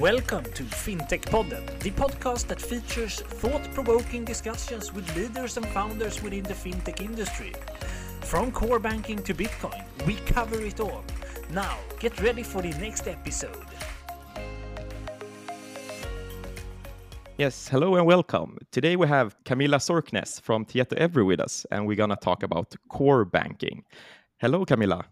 Welcome to FinTech Podden, the podcast that features thought provoking discussions with leaders and founders within the fintech industry. From core banking to Bitcoin, we cover it all. Now, get ready for the next episode. Yes, hello and welcome. Today we have Camilla Sorknes from Tietoevry with us, and we're going to talk about core banking. Hello, Camilla.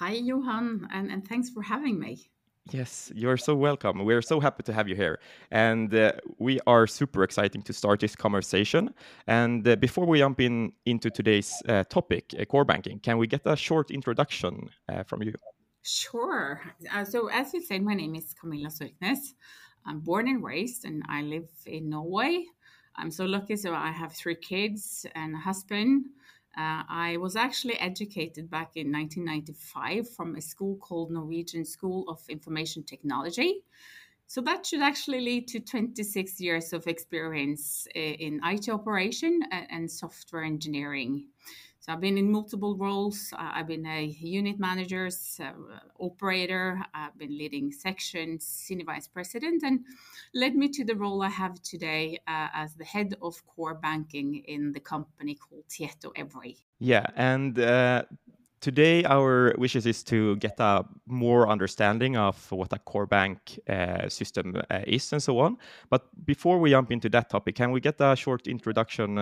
Hi, Johan, and, and thanks for having me. Yes, you're so welcome. We're so happy to have you here. And uh, we are super exciting to start this conversation. And uh, before we jump in into today's uh, topic, uh, core banking, can we get a short introduction uh, from you? Sure. Uh, so, as you said, my name is Camilla Sorknes. I'm born and raised, and I live in Norway. I'm so lucky, so I have three kids and a husband. Uh, I was actually educated back in 1995 from a school called Norwegian School of Information Technology. So that should actually lead to 26 years of experience in IT operation and software engineering. So I've been in multiple roles. Uh, I've been a unit manager, uh, operator. I've been leading sections, senior vice president, and led me to the role I have today uh, as the head of core banking in the company called Tietoevry. Yeah, and uh, today our wishes is to get a more understanding of what a core bank uh, system uh, is and so on but before we jump into that topic can we get a short introduction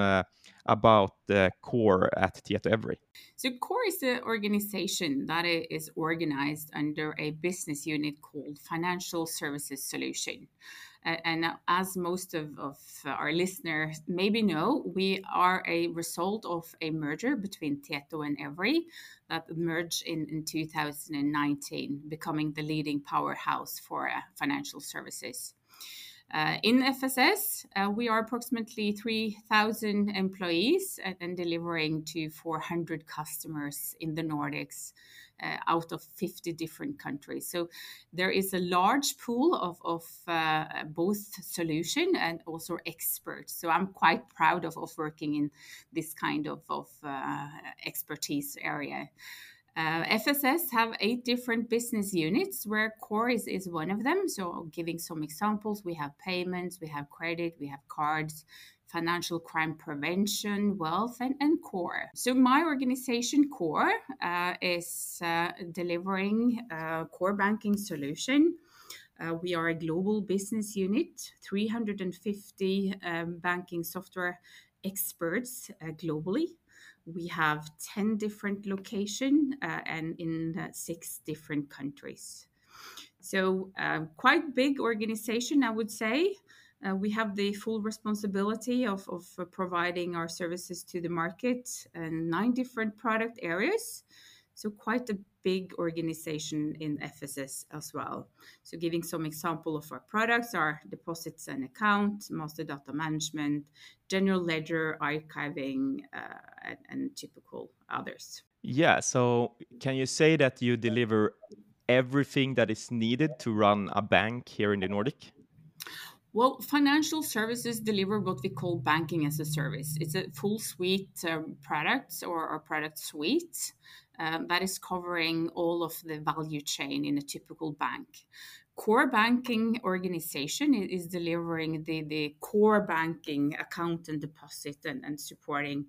about the core at Tietoevry. so core is the organization that is organized under a business unit called financial services solution and as most of, of our listeners maybe know, we are a result of a merger between Tieto and EVRY that merged in, in 2019, becoming the leading powerhouse for uh, financial services. Uh, in FSS, uh, we are approximately 3,000 employees and, and, delivering to 400 customers in the Nordics uh, out of 50 different countries. So there is a large pool of, of uh, both solution and also experts. So I'm quite proud of, of working in this kind of, of uh, expertise area. Uh, FSS have eight different business units where core is, one of them. So giving some examples, we have payments, we have credit, we have cards, financial crime prevention, wealth, and, and core. So, my organization, Core, uh, is uh, delivering a core banking solution. Uh, we are a global business unit, 350 um, banking software experts uh, globally. We have 10 different locations uh, and in uh, six different countries. So, quite big organization, I would say. Uh, we have the full responsibility of, of uh, providing our services to the market and nine different product areas. So, quite a big organization in FSS as well. So, giving some example of our products are deposits and account, master data management, general ledger, archiving, uh, and, and typical others. Yeah. So, can you say that you deliver everything that is needed to run a bank here in the Nordic? Well, financial services deliver what we call banking as a service. It's a full suite um, products or a product suite um, that is covering all of the value chain in a typical bank. Core banking organization is delivering the, the core banking account and deposit and, and supporting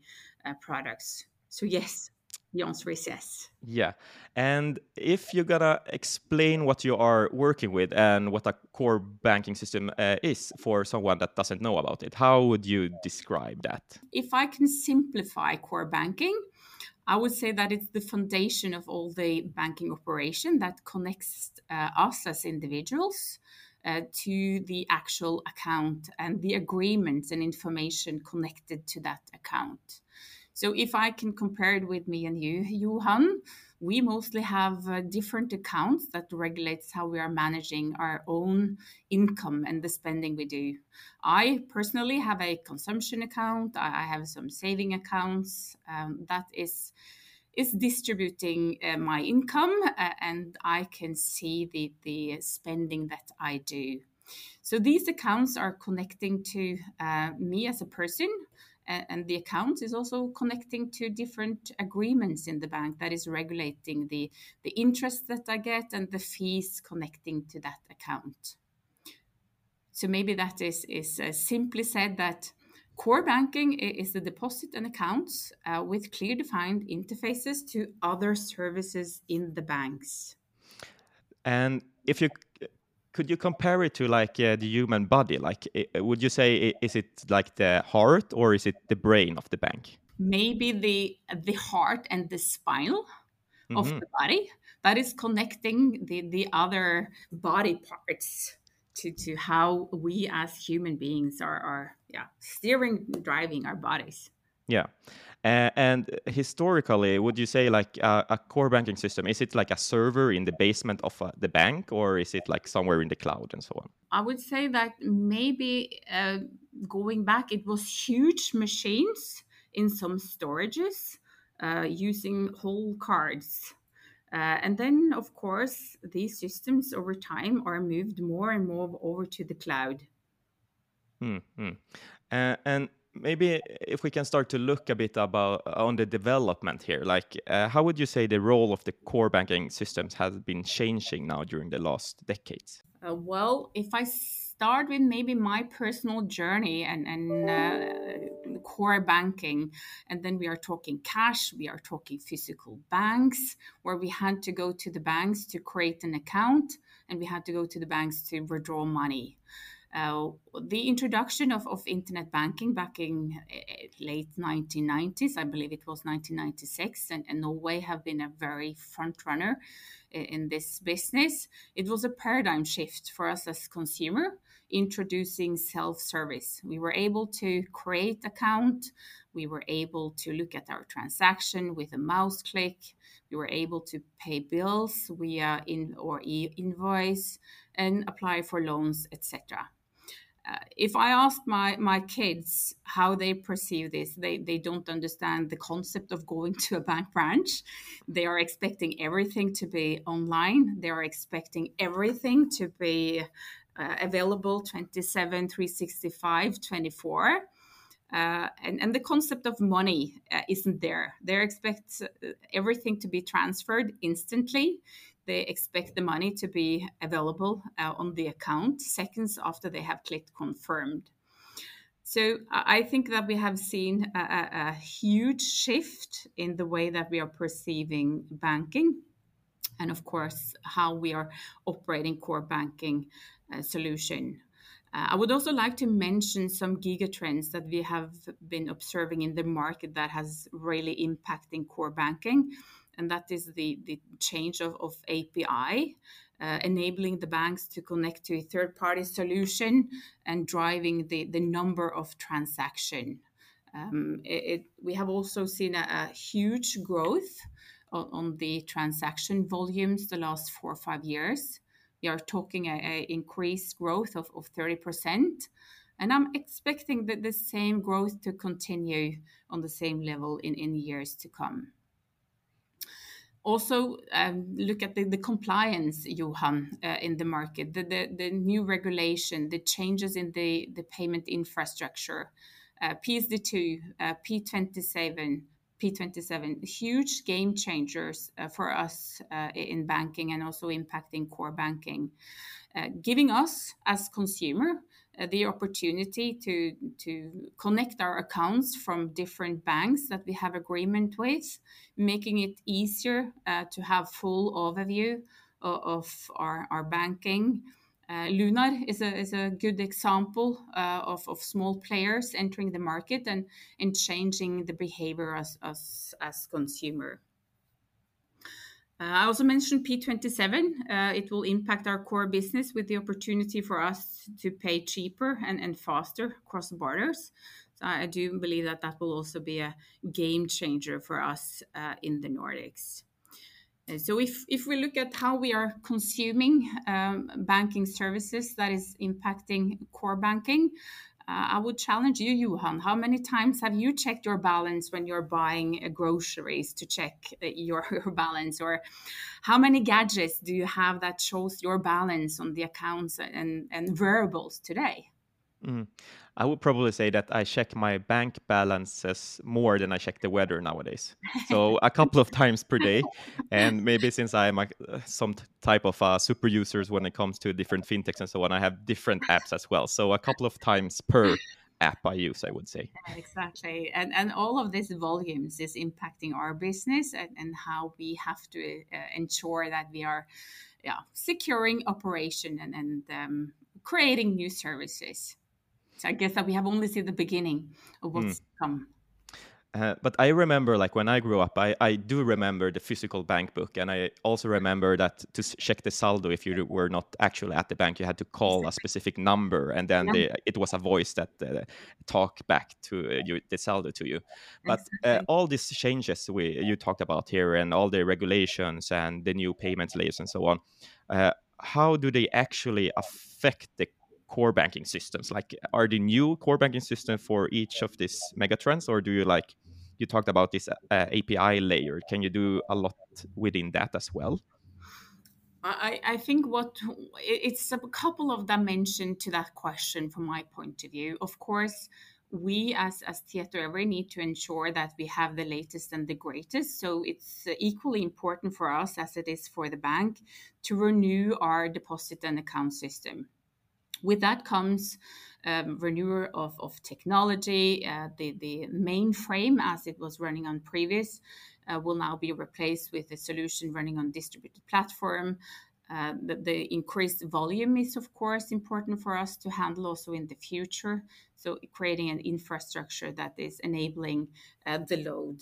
uh, products. So, yes, the answer is yes. Yeah. And if you're going to explain what you are working with and what a core banking system uh, is for someone that doesn't know about it, how would you describe that? If I can simplify core banking, I would say that it's the foundation of all the banking operation that connects uh, us as individuals uh, to the actual account and the agreements and information connected to that account. So if I can compare it with me and you, Johan, we mostly have uh, different accounts that regulates how we are managing our own income and the spending we do. I personally have a consumption account. I have some saving accounts um, that is is distributing uh, my income uh, and I can see the the spending that I do. So these accounts are connecting to uh, me as a person and the account is also connecting to different agreements in the bank that is regulating the the interest that I get and the fees connecting to that account. So maybe that is is uh, simply said that core banking is the deposit and accounts uh, with clear defined interfaces to other services in the banks. And if you could you compare it to like uh, the human body? Like, would you say is it like the heart or is it the brain of the bank? Maybe the the heart and the spinal mm-hmm. of the body that is connecting the the other body parts to to how we as human beings are are yeah steering driving our bodies. Yeah. Uh, and historically, would you say like uh, a core banking system is it like a server in the basement of uh, the bank, or is it like somewhere in the cloud and so on? I would say that maybe uh, going back, it was huge machines in some storages uh, using whole cards. Uh, and then, of course, these systems over time are moved more and more over to the cloud. Mm-hmm. and maybe if we can start to look a bit about uh, on the development here like uh, how would you say the role of the core banking systems has been changing now during the last decades? Uh, well if i start with maybe my personal journey and, and uh, core banking and then we are talking cash we are talking physical banks where we had to go to the banks to create an account and we had to go to the banks to withdraw money uh, the introduction of, of internet banking back in uh, late 1990s, I believe it was 1996, and, and Norway have been a very front runner in, in this business. It was a paradigm shift for us as consumer, introducing self-service. We were able to create account. We were able to look at our transaction with a mouse click. We were able to pay bills via in or e invoice and apply for loans, etc uh, if I ask my my kids how they perceive this, they they don't understand the concept of going to a bank branch. They are expecting everything to be online. They are expecting everything to be uh, available 27 365 24 uh, and, and the concept of money uh, isn't there. They expect uh, everything to be transferred instantly they expect the money to be available uh, on the account seconds after they have clicked confirmed. So I think that we have seen a, a, huge shift in the way that we are perceiving banking, and of course how we are operating core banking uh, solution. Uh, I would also like to mention some gigatrends that we have been observing in the market that has really impacting core banking and that is the, the change of, of API, uh, enabling the banks to connect to a third party solution and driving the, the number of transaction. Um, it, it, we have also seen a, a huge growth on, on, the transaction volumes the last four or five years. We are talking a, a increased growth of, of 30%. And I'm expecting that the same growth to continue on the same level in, in years to come also um, look at the, the compliance, Johan, uh, in the market, the, the, the, new regulation, the changes in the, the payment infrastructure, uh, PSD2, uh, P27, P27, huge game changers uh, for us uh, in banking and also impacting core banking, uh, giving us as consumer the opportunity to to connect our accounts from different banks that we have agreement with, making it easier uh, to have full overview of, of our, our banking. Uh, Lunar is a, is a good example uh, of, of small players entering the market and, and changing the behavior as, as, as consumer. Uh, I also mentioned P27. Uh, it will impact our core business with the opportunity for us to pay cheaper and, faster across borders. So I do believe that that will also be a game changer for us uh, in the Nordics. So if, we look at how we are consuming um, banking services that is impacting core banking, I would challenge you, Johan. How many times have you checked your balance when you're buying uh, groceries to check uh, your, your balance? Or how many gadgets do you have that shows your balance on the accounts and, and variables today? Mm. I would probably say that I check my bank balances more than I check the weather nowadays. So a couple of times per day, and maybe since I'm a, some type of super users when it comes to different fintechs and so on, I have different apps as well. So a couple of times per app I use, I would say. Exactly, and and all of these volumes is impacting our business and, and how we have to uh, ensure that we are, yeah, securing operation and and um, creating new services. So I guess that we have only seen the beginning of what's mm. come. Uh, but I remember, like when I grew up, I, I do remember the physical bank book, and I also remember that to check the saldo, if you were not actually at the bank, you had to call a specific number, and then yeah. the, it was a voice that uh, talked back to uh, you, the saldo to you. But uh, exactly. all these changes we you talked about here, and all the regulations and the new payment layers and so on, uh, how do they actually affect the core banking systems? Like, are the new core banking system for each of these megatrends, or do you like you talked about this uh, API layer? Can you do a lot within that as well? I, I think what it's a couple of dimension to that question from my point of view. Of course, we as as Tietoevry need to ensure that we have the latest and the greatest. So it's equally important for us as it is for the bank to renew our deposit and account system. With that comes um, renewal of, of technology. Uh, the, the mainframe, as it was running on previous, uh, will now be replaced with a solution running on distributed platform. Uh, the, the, increased volume is, of course, important for us to handle also in the future. So, creating an infrastructure that is enabling uh, the load.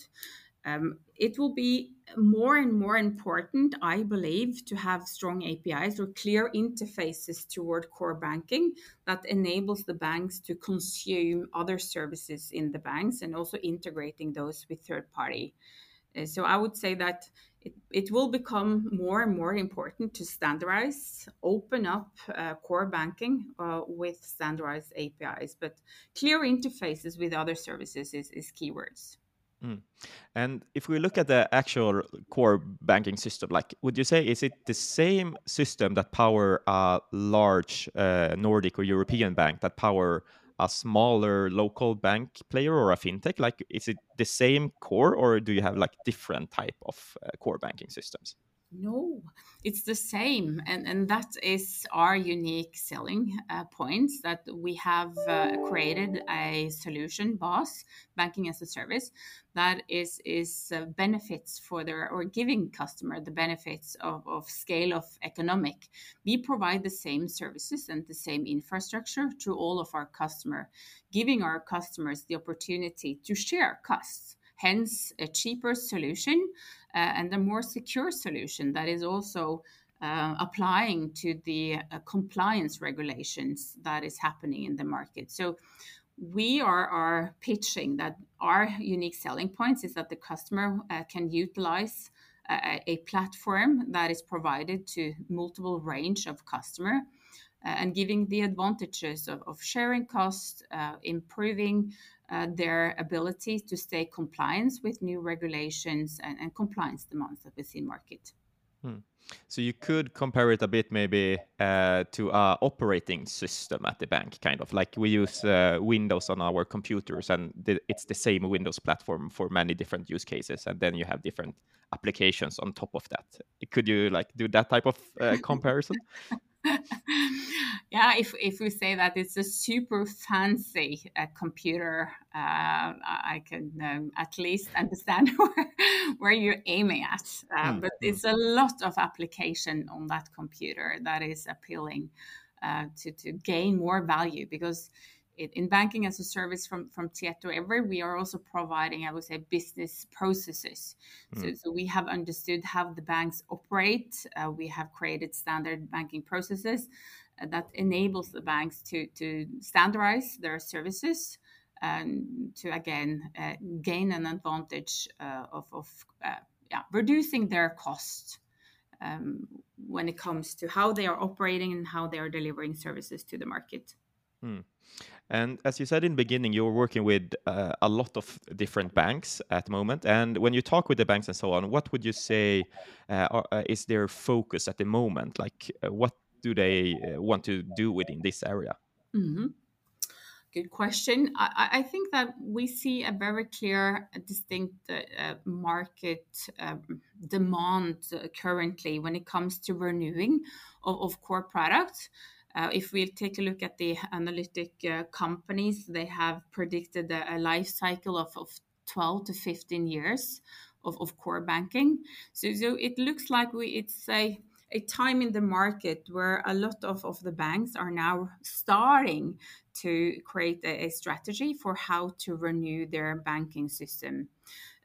Um, it will be more and more important, I believe, to have strong APIs or clear interfaces toward core banking that enables the banks to consume other services in the banks and also integrating those with third party. Uh, so I would say that it, it will become more and more important to standardize, open up uh, core banking uh, with standardized APIs, but clear interfaces with other services is, is keywords. Mm. And if we look at the actual core banking system, like, would you say is it the same system that power a large uh, Nordic or European bank that power a smaller local bank player or a fintech? Like, is it the same core, or do you have like different type of uh, core banking systems? No, it's the same, and and that is our unique selling uh, points that we have uh, created a solution, boss banking as a service, that is is uh, benefits for their or giving customer the benefits of, of scale of economic. We provide the same services and the same infrastructure to all of our customer, giving our customers the opportunity to share costs hence a cheaper solution uh, and a more secure solution that is also uh, applying to the uh, compliance regulations that is happening in the market. So we are, are pitching that our unique selling points is that the customer uh, can utilize a, a, platform that is provided to multiple range of customer uh, and giving the advantages of, of sharing costs, uh, improving uh, their ability to stay compliant with new regulations and, and, compliance demands that we see in market. Hmm. So you could compare it a bit maybe uh, to our operating system at the bank, kind of like we use uh, Windows on our computers, and the, it's the same Windows platform for many different use cases, and then you have different applications on top of that. Could you like do that type of uh, comparison? yeah, if if we say that it's a super fancy uh, computer, uh, I can um, at least understand where, where you're aiming at. Uh, mm. But it's a lot of application on that computer that is appealing uh, to to gain more value because in banking as a service from from Tietoevry, we are also providing, I would say, business processes. Mm. So, so, we have understood how the banks operate. Uh, we have created standard banking processes uh, that enables the banks to to standardize their services and to again uh, gain an advantage uh, of of uh, yeah, reducing their cost. Um, when it comes to how they are operating and how they are delivering services to the market. Hmm. And as you said in the beginning, you're working with uh, a lot of different banks at the moment. And when you talk with the banks and so on, what would you say uh, are, uh, is their focus at the moment? Like, uh, what do they uh, want to do within this area? Mm -hmm. good question. I, I, think that we see a very clear, distinct uh, market um, demand currently when it comes to renewing of, of core products. Uh, if we take a look at the analytic uh, companies, they have predicted a, a life cycle of, of 12 to 15 years of, of core banking. So, so it looks like we it's a a time in the market where a lot of, of the banks are now starting to create a, a strategy for how to renew their banking system.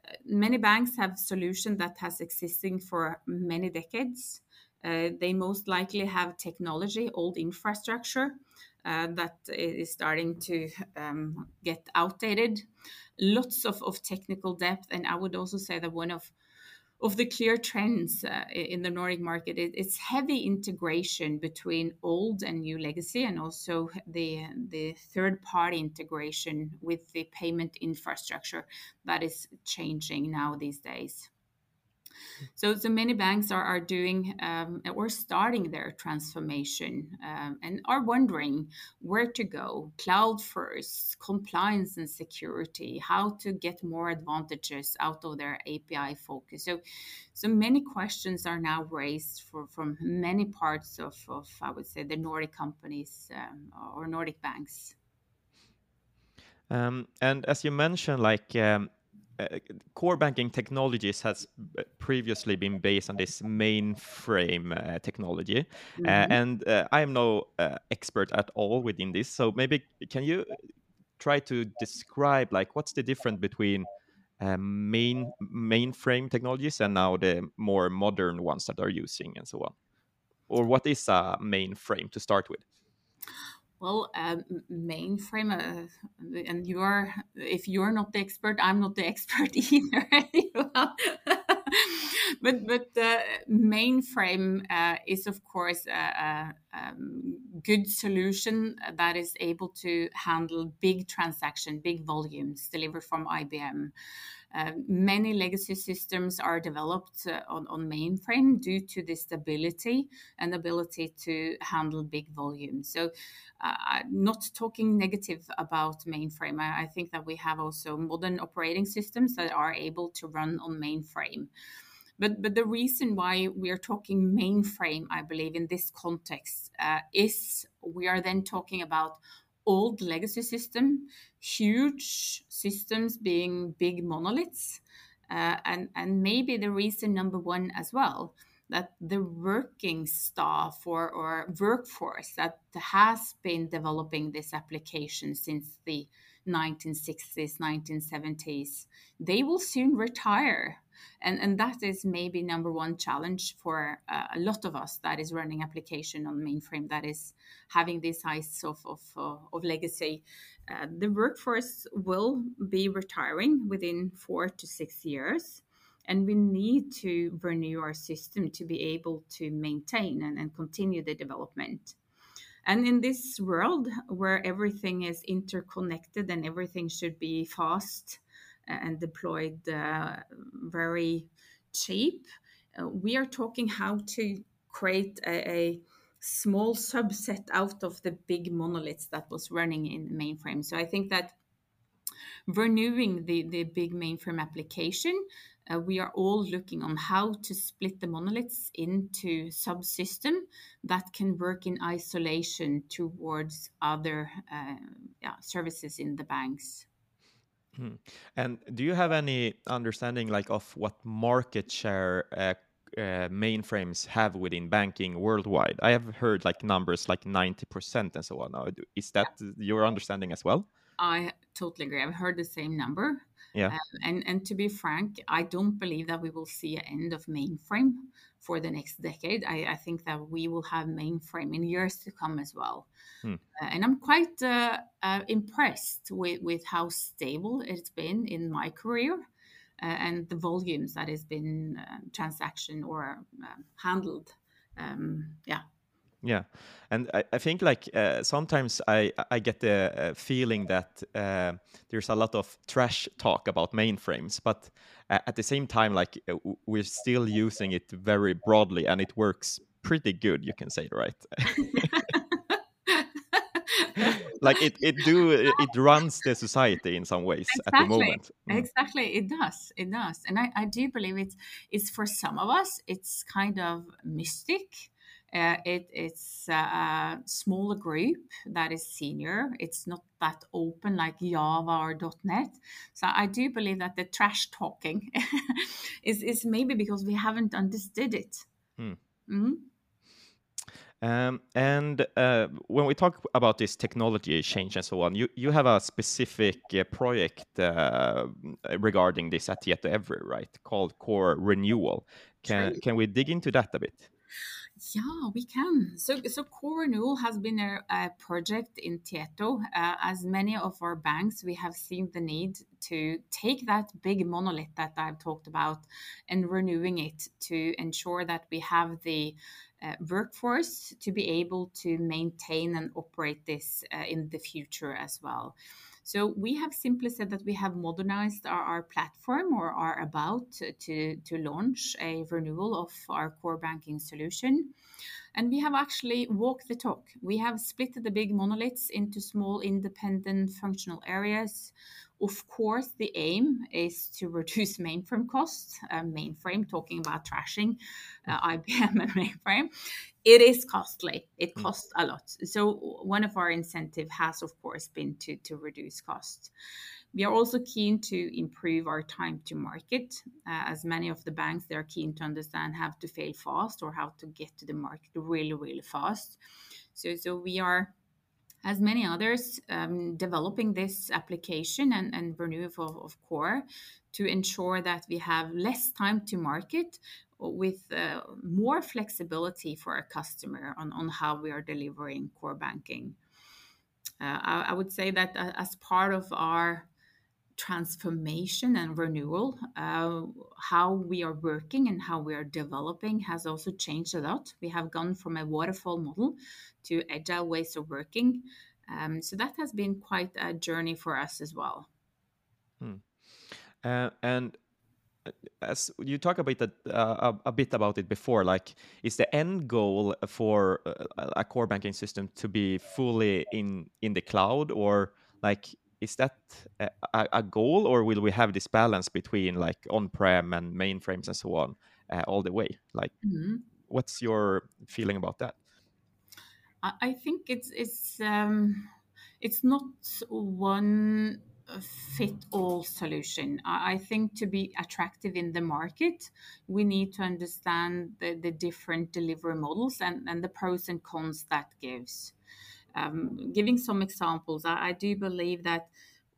Uh, many banks have solution that has existing for many decades. Uh, they most likely have technology, old infrastructure uh, that is starting to um, get outdated. Lots of, of technical depth, and I would also say that one of of the clear trends uh, in the Nordic market, it, it's heavy integration between old and new legacy, and also the the third party integration with the payment infrastructure that is changing now these days. So, so many banks are, are doing um, or starting their transformation um, and are wondering where to go cloud first, compliance and security, how to get more advantages out of their API focus. So, so many questions are now raised for, from many parts of, of, I would say, the Nordic companies um, or Nordic banks. Um, and as you mentioned, like um, uh, core banking technologies has previously been based on this mainframe uh, technology, uh, mm-hmm. and uh, I am no uh, expert at all within this. So maybe can you try to describe like what's the difference between main mainframe technologies and now the more modern ones that are using and so on, or what is a mainframe to start with? Well, um, mainframe, uh, and you're if you're not the expert, I'm not the expert either. but but the mainframe uh, is of course a, a, a, um, good solution that is able to handle big transaction, big volumes delivered from IBM. Uh, many legacy systems are developed uh, on, on, mainframe due to the stability and ability to handle big volumes. So, uh, not talking negative about mainframe, I, I, think that we have also modern operating systems that are able to run on mainframe. But, but the reason why we are talking mainframe, I believe, in this context uh, is we are then talking about old legacy system, huge systems being big monoliths. Uh, and, and maybe the reason number one as well that the working staff or, or workforce that has been developing this application since the 1960s 1970s they will soon retire and and that is maybe number one challenge for uh, a lot of us that is running application on mainframe that is having this size of of, of legacy. Uh, the workforce will be retiring within four to six years and we need to renew our system to be able to maintain and, and continue the development. And in this world where everything is interconnected and everything should be fast and deployed uh, very cheap. Uh, we are talking how to create a, a, small subset out of the big monoliths that was running in the mainframe. So I think that renewing the, the big mainframe application, uh, we are all looking on how to split the monoliths into subsystem that can work in isolation towards other uh, yeah, services in the banks. Hmm. And do you have any understanding like of what market share uh, uh, mainframes have within banking worldwide? I have heard like numbers like 90% and so on. Is that yeah. your understanding as well? I totally agree. I've heard the same number. Yeah. Um, and and to be frank, I don't believe that we will see an end of mainframe for the next decade. I, I think that we will have mainframe in years to come as well. Hmm. Uh, and I'm quite uh, uh, impressed with, with how stable it's been in my career. Uh, and the volumes that has been uh, transaction or uh, handled um, yeah yeah. And i, I think like uh, sometimes i i get the uh, feeling that uh, there's a lot of trash talk about mainframes but at the same time like uh, we're still using it very broadly and it works pretty good you can say right? Like it it do it runs the society in some ways exactly. at the moment. Mm. exactly. It does. It does. And I, I do believe it's it's for some of us it's kind of mystic uh, it, it's a smaller group that is senior. It's not that open like Java or .NET. So I do believe that the trash talking is, is maybe because we haven't understood it. Hmm. Mm-hmm. Um, and uh, when we talk about this technology change and so on, you, you have a specific uh, project uh, regarding this at Tietoevry, right? Called Core Renewal. Can, can we dig into that a bit? Yeah, we can. So, so Core Renewal has been a, a project in Tieto. Uh, as many of our banks, we have seen the need to take that big monolith that I've talked about and renewing it to ensure that we have the uh, workforce to be able to maintain and operate this uh, in the future as well. So we have simply said that we have modernized our, our platform or are about to, to launch a renewal of our core banking solution. And we have actually walked the talk. We have split the big monoliths into small independent functional areas. Of course, the aim is to reduce mainframe costs. Uh, mainframe, talking about trashing uh, IBM and mainframe, it is costly. It hmm. costs a lot. So one of our incentive has, of course, been to to reduce costs. We are also keen to improve our time to market, uh, as many of the banks they are keen to understand how to fail fast or how to get to the market really, really fast. So, so we are as many others, um, developing this application and, and renewal of, of, core to ensure that we have less time to market with uh, more flexibility for our customer on, on how we are delivering core banking. Uh, I, I, would say that uh, as part of our transformation and renewal, uh, how we are working and how we are developing has also changed a lot. We have gone from a waterfall model to agile ways of working. Um, so that has been quite a journey for us as well. Hmm. Uh, and uh, as you talk about that uh, a, bit about it before, like is the end goal for uh, a core banking system to be fully in in the cloud, or like is that a, a, goal or will we have this balance between like on-prem and mainframes and so on uh, all the way? Like mm-hmm. what's your feeling about that? I think it's it's um it's not one fit all solution. I think to be attractive in the market we need to understand the, the different delivery models and, and the pros and cons that gives um, giving some examples, I, I do believe that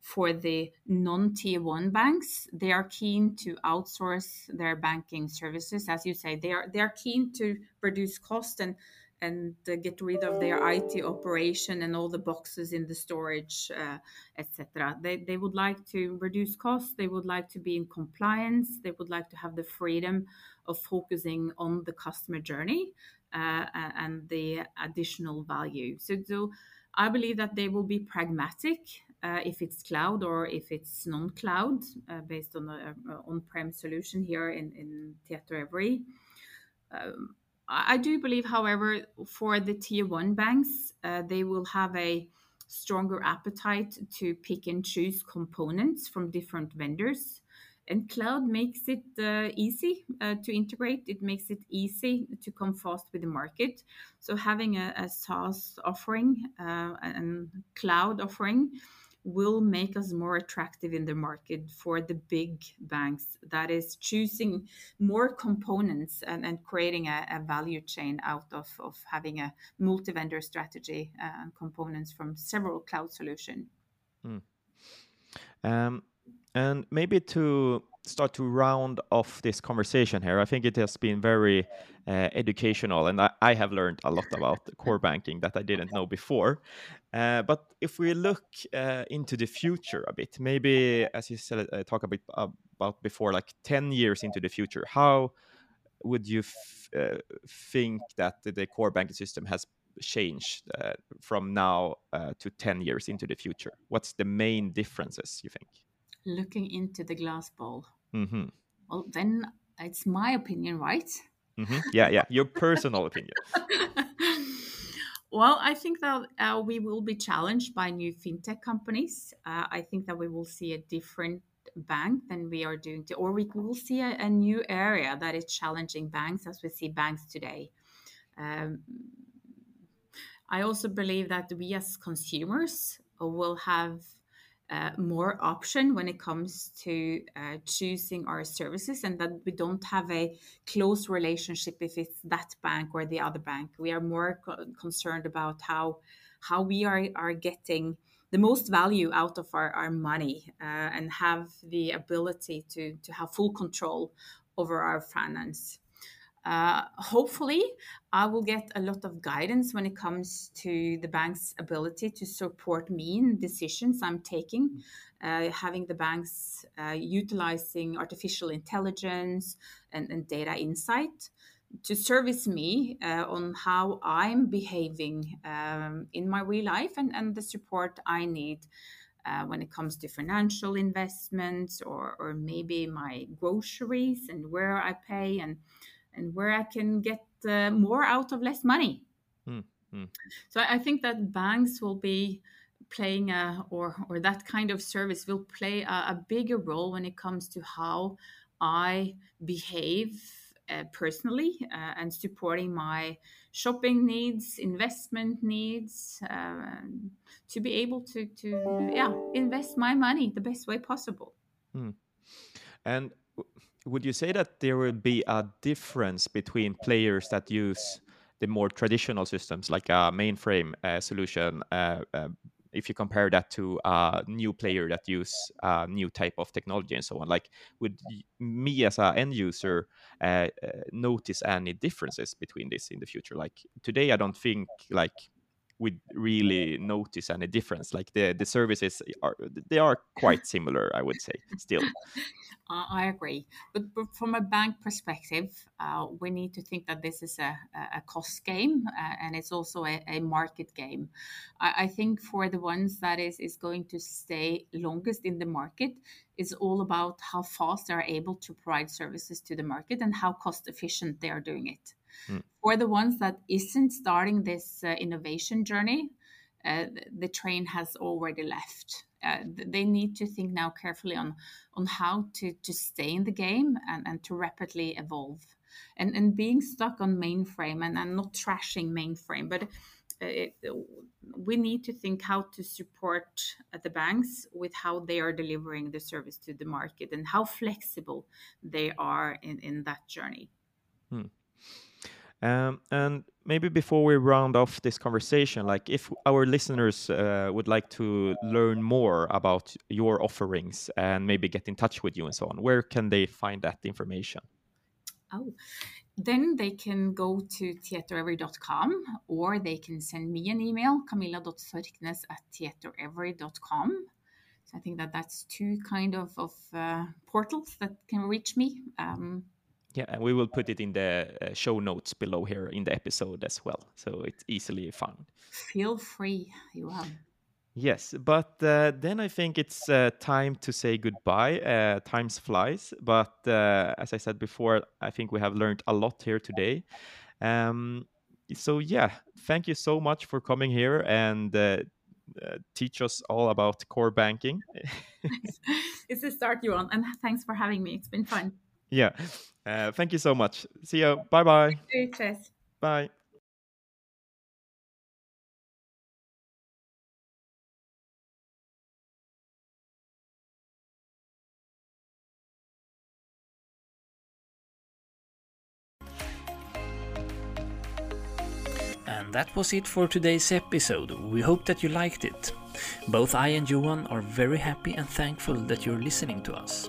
for the non tier one banks, they are keen to outsource their banking services. As you say, they are they are keen to reduce cost and and uh, get rid of their IT operation and all the boxes in the storage, uh, etc. They, they would like to reduce costs. They would like to be in compliance. They would like to have the freedom of focusing on the customer journey uh, and the additional value. So, so I believe that they will be pragmatic uh, if it's cloud or if it's non-cloud uh, based on an on-prem solution here in, in Tietoevry. Um, I do believe, however, for the tier one banks, uh, they will have a stronger appetite to pick and choose components from different vendors and cloud makes it uh, easy uh, to integrate. It makes it easy to come fast with the market. So having a, a saas offering uh, and cloud offering will make us more attractive in the market for the big banks that is choosing more components and, and creating a, a, value chain out of, of having a multi-vendor strategy uh, and components from several cloud solutions hmm. um, and maybe to start to round off this conversation here, I think it has been very uh, educational, and I, I, have learned a lot about core banking that I didn't know before. Uh, but if we look uh, into the future a bit, maybe as you said, uh, talk a bit about before, like ten years into the future, how would you uh, think that the core banking system has changed uh, from now to ten years into the future? What's the main differences you think? Looking into the glass ball. Mm-hmm. Well, then it's my opinion, right? Mm-hmm. Yeah, yeah, your personal opinion. Well, I think that uh, we will be challenged by new fintech companies. Uh, I think that we will see a different bank than we are doing, to, or we will see a, a, new area that is challenging banks as we see banks today. Um, I also believe that we as consumers will have uh, more option when it comes to uh, choosing our services and that we don't have a close relationship if it's that bank or the other bank. We are more co- concerned about how how we are are getting the most value out of our, our money uh, and have the ability to to have full control over our finance uh, hopefully, I will get a lot of guidance when it comes to the bank's ability to support me in decisions I'm taking. Uh, having the banks uh, utilizing artificial intelligence and, and, data insight to service me uh, on how I'm behaving um, in my real life and, and the support I need. Uh, when it comes to financial investments or, or maybe my groceries and where I pay and and where I can get uh, more out of less money. Mm, mm. So I think that banks will be playing a or or that kind of service will play a, a bigger role when it comes to how I behave uh, personally uh, and supporting my shopping needs, investment needs, uh, to be able to to yeah invest my money the best way possible. Mm. And would you say that there will be a difference between players that use the more traditional systems like a mainframe uh, solution uh, uh, if you compare that to a new player that use a new type of technology and so on? Like would me as an end user uh, uh, notice any differences between this in the future? Like today i don't think like we really notice any difference like the the services are they are quite similar i would say still I agree. But, from a bank perspective, uh, we need to think that this is a, a cost game uh, and it's also a, a market game. I, I, think for the ones that is, is going to stay longest in the market is all about how fast they're able to provide services to the market and how cost efficient they are doing it. Mm. For the ones that isn't starting this uh, innovation journey, uh, the train has already left. Uh, they need to think now carefully on on how to to stay in the game and, and to rapidly evolve and and being stuck on mainframe and, and not trashing mainframe but uh, it, we need to think how to support the banks with how they are delivering the service to the market and how flexible they are in, in that journey. Hmm. Um, and maybe before we round off this conversation, like if our listeners uh, would like to learn more about your offerings and maybe get in touch with you and so on, where can they find that information? Oh, then they can go to tietoevry.com or they can send me an email, camilla.sorknes at tietoevry.com. So I think that that's two kind of, of uh, portals that can reach me. Um, yeah, and we will put it in the uh, show notes below here in the episode as well, so it's easily found. Feel free, Johan. Yes, but uh, then I think it's uh, time to say goodbye. Uh, times flies, but uh, as I said before, I think we have learned a lot here today. Um, so yeah, thank you so much for coming here and uh, uh, teach us all about core banking. it's a start, Johan, and thanks for having me. It's been fun. Yeah. Uh, thank you so much. See you. Bye bye. Cheers. Bye. And that was it for today's episode. We hope that you liked it. Both I and Johan are very happy and thankful that you're listening to us.